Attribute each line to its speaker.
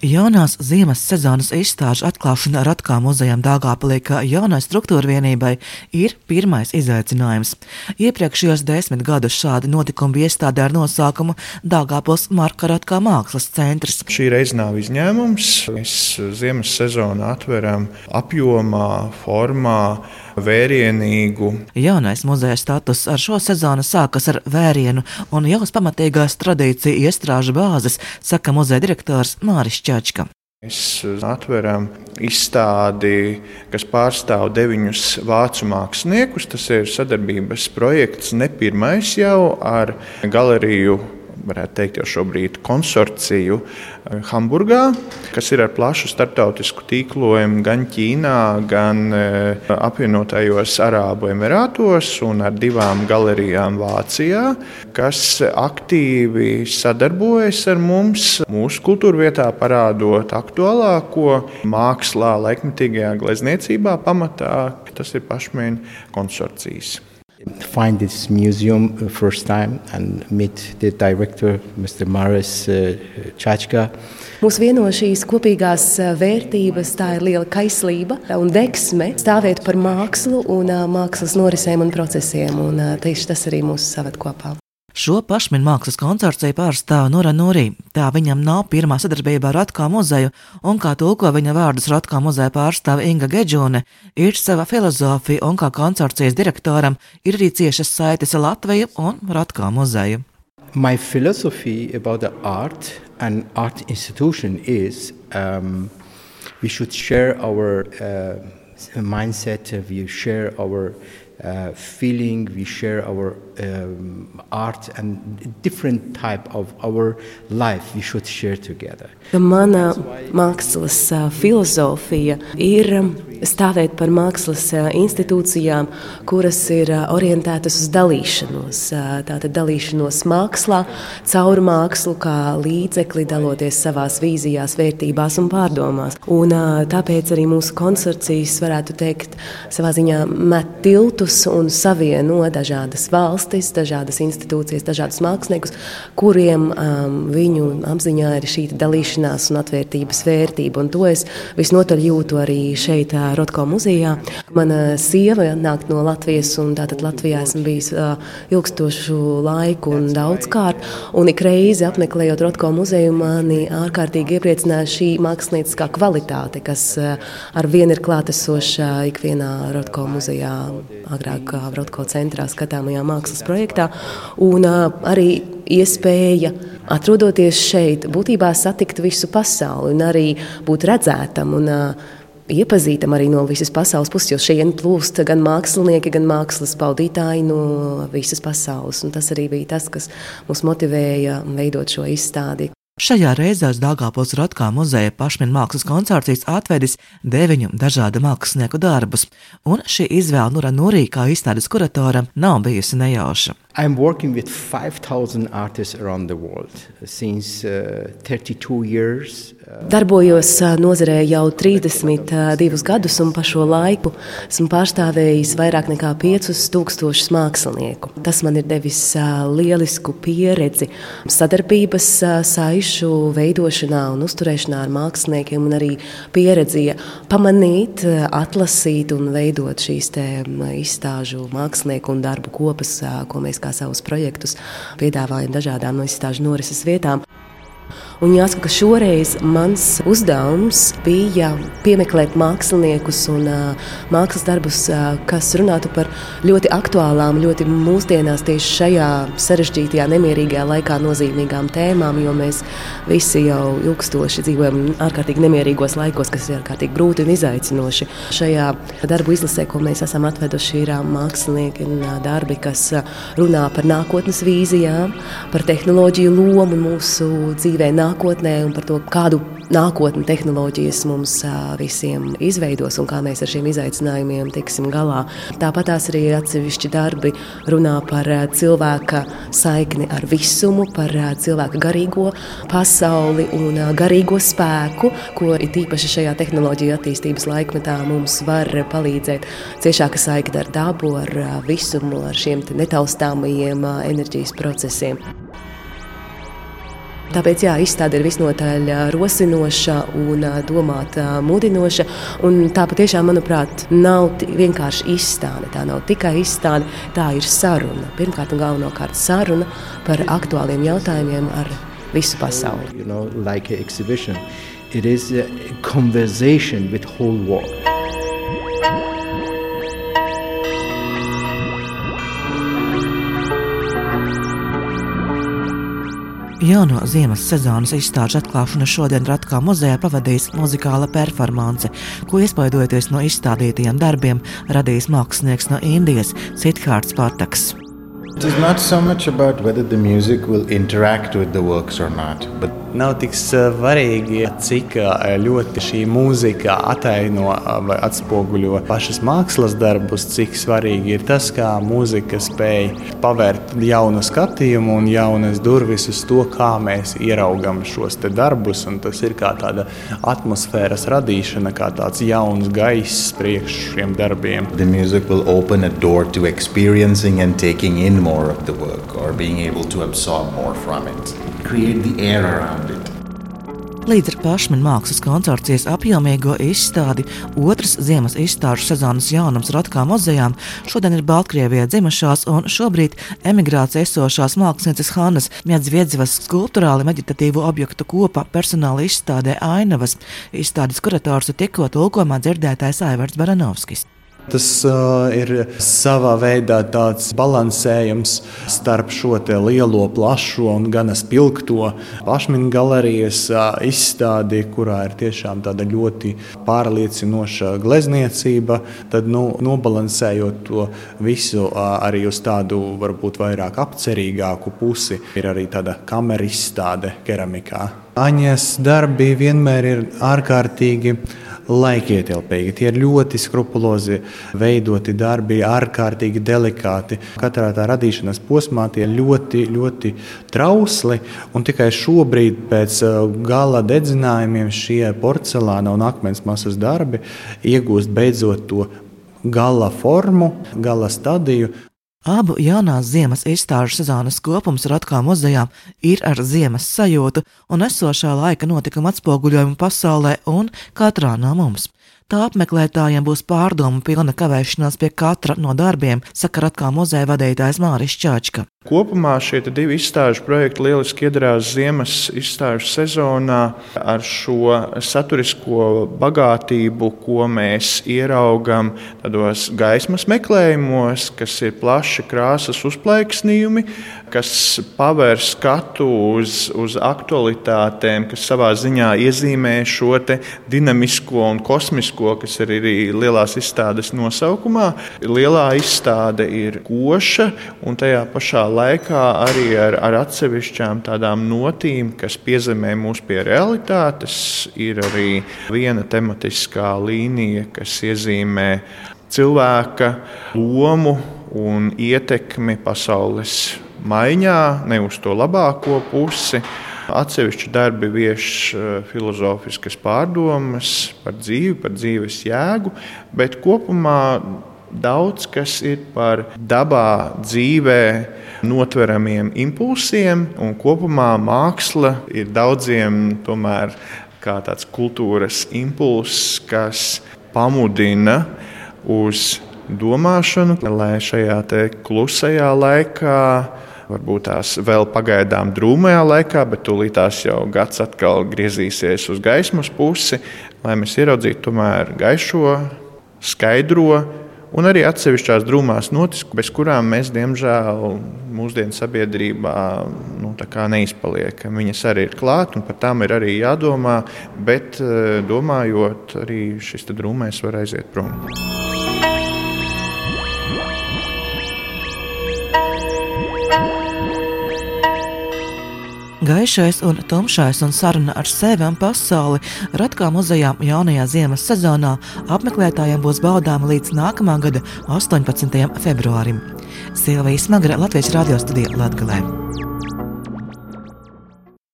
Speaker 1: Jaunās ziemas sezonas izstāžu atklāšana Ratkā muzejam Dāngāpilī kā jaunai struktūra vienībai ir pirmais izaicinājums. Iepriekšējos desmit gadus šādi notikumi iestādē ar nosaukumu Dāngāpils Marka Ratkā mākslas centrs.
Speaker 2: Šī reize nav izņēmums. Mēs ziemas sezonu atveram apjomā, formā, vērienīgu.
Speaker 1: Jaunais muzeja status ar šo sezonu sākas ar vērienu un jau uz pamatīgās tradīciju iestrāžu bāzes, saka muzeja direktors Māris Čačka.
Speaker 2: Mēs atveram izstādi, kas pārstāv deviņus vācu māksliniekus. Tas ir sadarbības projekts, ne pirmais jau ar galeriju varētu teikt, jau šobrīd konsorciju eh, Hamburgā, kas ir ar plašu starptautisku tīklojumu gan Ķīnā, gan eh, apvienotajos Arābu Emirātos un ar divām galerijām Vācijā, kas aktīvi sadarbojas ar mums, mūsu kultūrvietā parādot aktuālāko mākslā, laikmetīgajā glezniecībā pamatā. Tas ir pašmēņu konsorcijas.
Speaker 3: Find this museum first time and meet the director, Mr. Maris uh, Chachka.
Speaker 4: Mūs vieno šīs kopīgās uh, vērtības, tā ir liela kaislība un deksme stāvēt par mākslu un uh, mākslas norisēm un procesiem. Un uh, tieši tas arī mūs saved kopā.
Speaker 1: Šo pašminu mākslas konsorciju pārstāv Nora Nurī. Tā viņam nav pirmā sadarbība ar Ratkā muzeju, un kā tulko viņa vārdus Ratkā muzeja pārstāve Inga Gedžone, ir sava filozofija, un kā konsorcijas direktoram ir arī ciešas saites ar Latviju un Ratkā muzeju.
Speaker 3: My philosophy about the art and art institution is um, we should share our uh, mindset, we share our uh, feeling, we share our um, art and different type of our life we should share together.
Speaker 4: Mana mākslas uh, filozofija ir um, stāvēt par mākslas uh, institūcijām, kuras ir uh, orientētas uz dalīšanos. Tātad dalīšanos mākslā, caur mākslu kā līdzekli, daloties savās vīzijās, vērtībās un pārdomās. Un, tāpēc arī mūsu konsorcijas, varētu teikt, savā ziņā met tiltus un savieno dažādas valstis, dažādas institūcijas, dažādus māksliniekus, kuriem um, viņu apziņā ir šī dalīšanās un atvērtības vērtība. Un to es visnotaļ jūtu arī šeit, Rotko muzejā. Mana sieva nāk no Latvijas, un tātad Latvijā esmu bijis uh, ilgstošu laiku un daudzkārt. Un ik reizi apmeklējot Rotko muzeju, mani ārkārtīgi iepriecināja šī mākslinieckā kvalitāte, kas uh, ar vienu ir klātesoša ikvienā Rotko muzejā, agrāk Rotko centrā skatāmajā mākslas projektā. Un arī iespēja, atrodoties šeit, būtībā satikt visu pasauli un arī būt redzētam. Un, iepazīstam arī no visas pasaules puses, jo šeit plūst gan mākslinieki, gan mākslas baudītāji no visas pasaules. Un tas arī bija tas, kas mūs motivēja veidot šo izstādi.
Speaker 1: Šajā reizē uz Dāngāpils Rotkā muzeja pašminu mākslas konsorcijas atvedis deviņu dažādu mākslinieku darbus, un šī izvēle Nura Nurī kā izstādes kuratoram nav bijusi nejauša.
Speaker 3: I'm working with 5,000 artists around the world since uh, 32 years.
Speaker 4: Darbojos uh, nozarē jau 32 uh, gadus, un pa šo laiku esmu pārstāvējis vairāk nekā 5000 mākslinieku. Tas man ir devis uh, lielisku pieredzi sadarbības saišu veidošanā un uzturēšanā ar māksliniekiem, un arī pieredzi pamanīt, atlasīt un veidot šīs um, izstāžu mākslinieku un darbu kopas, ko mēs kā savus projektus piedāvājam dažādām no izstāžu norises vietām. Un jāsaka, ka šoreiz mans uzdevums bija piemeklēt māksliniekus un uh, mākslas darbus, uh, kas runātu par ļoti aktuālām, ļoti mūsdienās tieši šajā sarežģītajā, nemierīgajā laikā nozīmīgām tēmām, jo mēs visi jau ilgstoši dzīvojam ārkārtīgi nemierīgos laikos, kas ir ārkārtīgi grūti un izaicinoši. Šajā darbu izlasē, ko mēs esam atveduši, ir mākslinieki un darbi, kas runā par nākotnes vīzijām, par tehnoloģiju lomu mūsu dzīvē nākotnē un par to, kādu nākotni tehnoloģijas mums visiem izveidos un kā mēs ar šiem izaicinājumiem tiksim galā. Tāpat tās arī atsevišķi darbi runā par cilvēka saikni ar visumu, par cilvēka garīgo pasauli un garīgo spēku, ko it īpaši šajā tehnoloģiju attīstības laikmetā mums var palīdzēt. Ciešāka saikne ar dabu, ar visumu, ar šiem netaustāmajiem enerģijas procesiem. Tāpēc jā, izstāde ir visnotaļ rosinoša un domāta mudinoša. Un tā patiešām, manuprāt, nav vienkārši izstāde. Tā nav tikai izstāde, tā ir saruna. Pirmkārt un galvenokārt saruna par aktuāliem jautājumiem ar visu pasauli.
Speaker 3: You know, like It is a conversation with whole world.
Speaker 1: Jauno ziemas sezonas izstāžu atklāšanu šodien Ratkā muzejā pavadīs muzikāla performance, ko iespaidojoties no izstādītajiem darbiem radījis mākslinieks no Indijas Siddhārts Pataks.
Speaker 5: It is not so much about whether the music will interact with the works or not, but
Speaker 6: Nav tik svarīgi, cik ļoti šī mūzika ataino vai atspoguļo pašas mākslas darbus, cik svarīgi ir tas, kā mūzika spēj pavērt jaunu skatījumu un jaunas durvis uz to, kā mēs ieraugam šos darbus. Tas ir kā tāda atmosfēras radīšana, kā tāds jauns gaiss priekš šiem darbiem.
Speaker 5: The music will open a door to experiencing and taking in more of the work or being able to absorb more from it. Create the air around
Speaker 1: Līdz ar pašmanu mākslas konsorcijas apjomīgo izstādi otras ziemas izstāžu sezonas jaunums Rotkā muzejām šodien ir Baltkrievijā dzimušās un šobrīd emigrācijā esošās mākslinieces Hannas Miedzviedzivas skulptūrāli meditatīvu objektu kopa personāla izstādē Ainavas. Izstādes kurators ir tikko tulkojumā dzirdētais Aivards Baranovskis.
Speaker 6: Tas uh, ir savā veidā tāds balansējums starp šo lielo, plašo un gan spilgto pašminu galerijas uh, izstādi, kurā ir tiešām tāda ļoti pārliecinoša glezniecība. Tad, nu, nobalansējot to visu uh, arī uz tādu varbūt vairāk apcerīgāku pusi, ir arī tāda kamera izstāde keramikā. Aņas darbi vienmēr ir ārkārtīgi laikietilpīgi. Tie ir ļoti skrupulozi veidoti darbi, ārkārtīgi delikāti. Katrā tā radīšanas posmā tie ir ļoti, ļoti trausli. Tikai šobrīd, pēc uh, gala dedzinājumiem, šie porcelāna un akmens masas darbi iegūst beidzot to gala formu, gala stadiju.
Speaker 1: Abu jaunās ziemas izstāžu sezonas kopums Ratkā muzejā ir ar ziemas sajūtu un esošā laika notikuma atspoguļojumu pasaulē un katrā no mums. Tā apmeklētājiem būs pārdomu pilna kavēšanās pie katra no darbiem, saka Ratkā muzeja vadītājs Māris Čāčka.
Speaker 2: Kopumā šie divi izstāžu projekti lieliski iedarās ziemas izstāžu sezonā ar šo saturisko bagātību, ko mēs ieraugam tādos gaismas meklējumos, kas ir plaši krāsas uzplaiksnījumi, kas paver skatu uz, uz aktualitātēm, kas savā ziņā iezīmē šo dinamisko un kosmisko, kas ir arī lielās izstādes nosaukumā. Lielā izstāde ir koša un tajā pašā laikā arī ar, ar atsevišķām tādām notīm, kas piezemē mūs pie realitātes. Ir arī viena tematiskā līnija, kas iezīmē cilvēka lomu un ietekmi pasaules maiņā, ne uz to labāko pusi. Atsevišķi darbi vieš eh, filozofiskas pārdomas par dzīvi, par dzīves jēgu, bet kopumā daudz kas ir par dabā, dzīvē notveramiem impulsiem, un kopumā māksla ir daudziem tomēr kā tāds kultūras impulss, kas pamudina uz domāšanu, lai šajā klusajā laikā varbūt tās vēl pagaidām drūmajā laikā, bet tūlīt tās jau gads atkal griezīsies uz gaismas pusi, lai mēs ieraudzītu tomēr gaišo, skaidro un arī atsevišķās drūmās notis, bez kurām mēs, diemžēl, mūsdienu sabiedrībā nu, neizpaliekam. Viņas arī ir klāt, un par tām ir arī jādomā, bet eh, domājot, arī šis drūmais var aiziet prom.
Speaker 1: Gaišais un tumšais un saruna ar sevi un pasauli Ratkā muzejā jaunajā ziemas sezonā apmeklētājiem būs baudāma līdz nākamā gada 18. februārim. Silvija Smagra Latvijas radio studija Latgalē.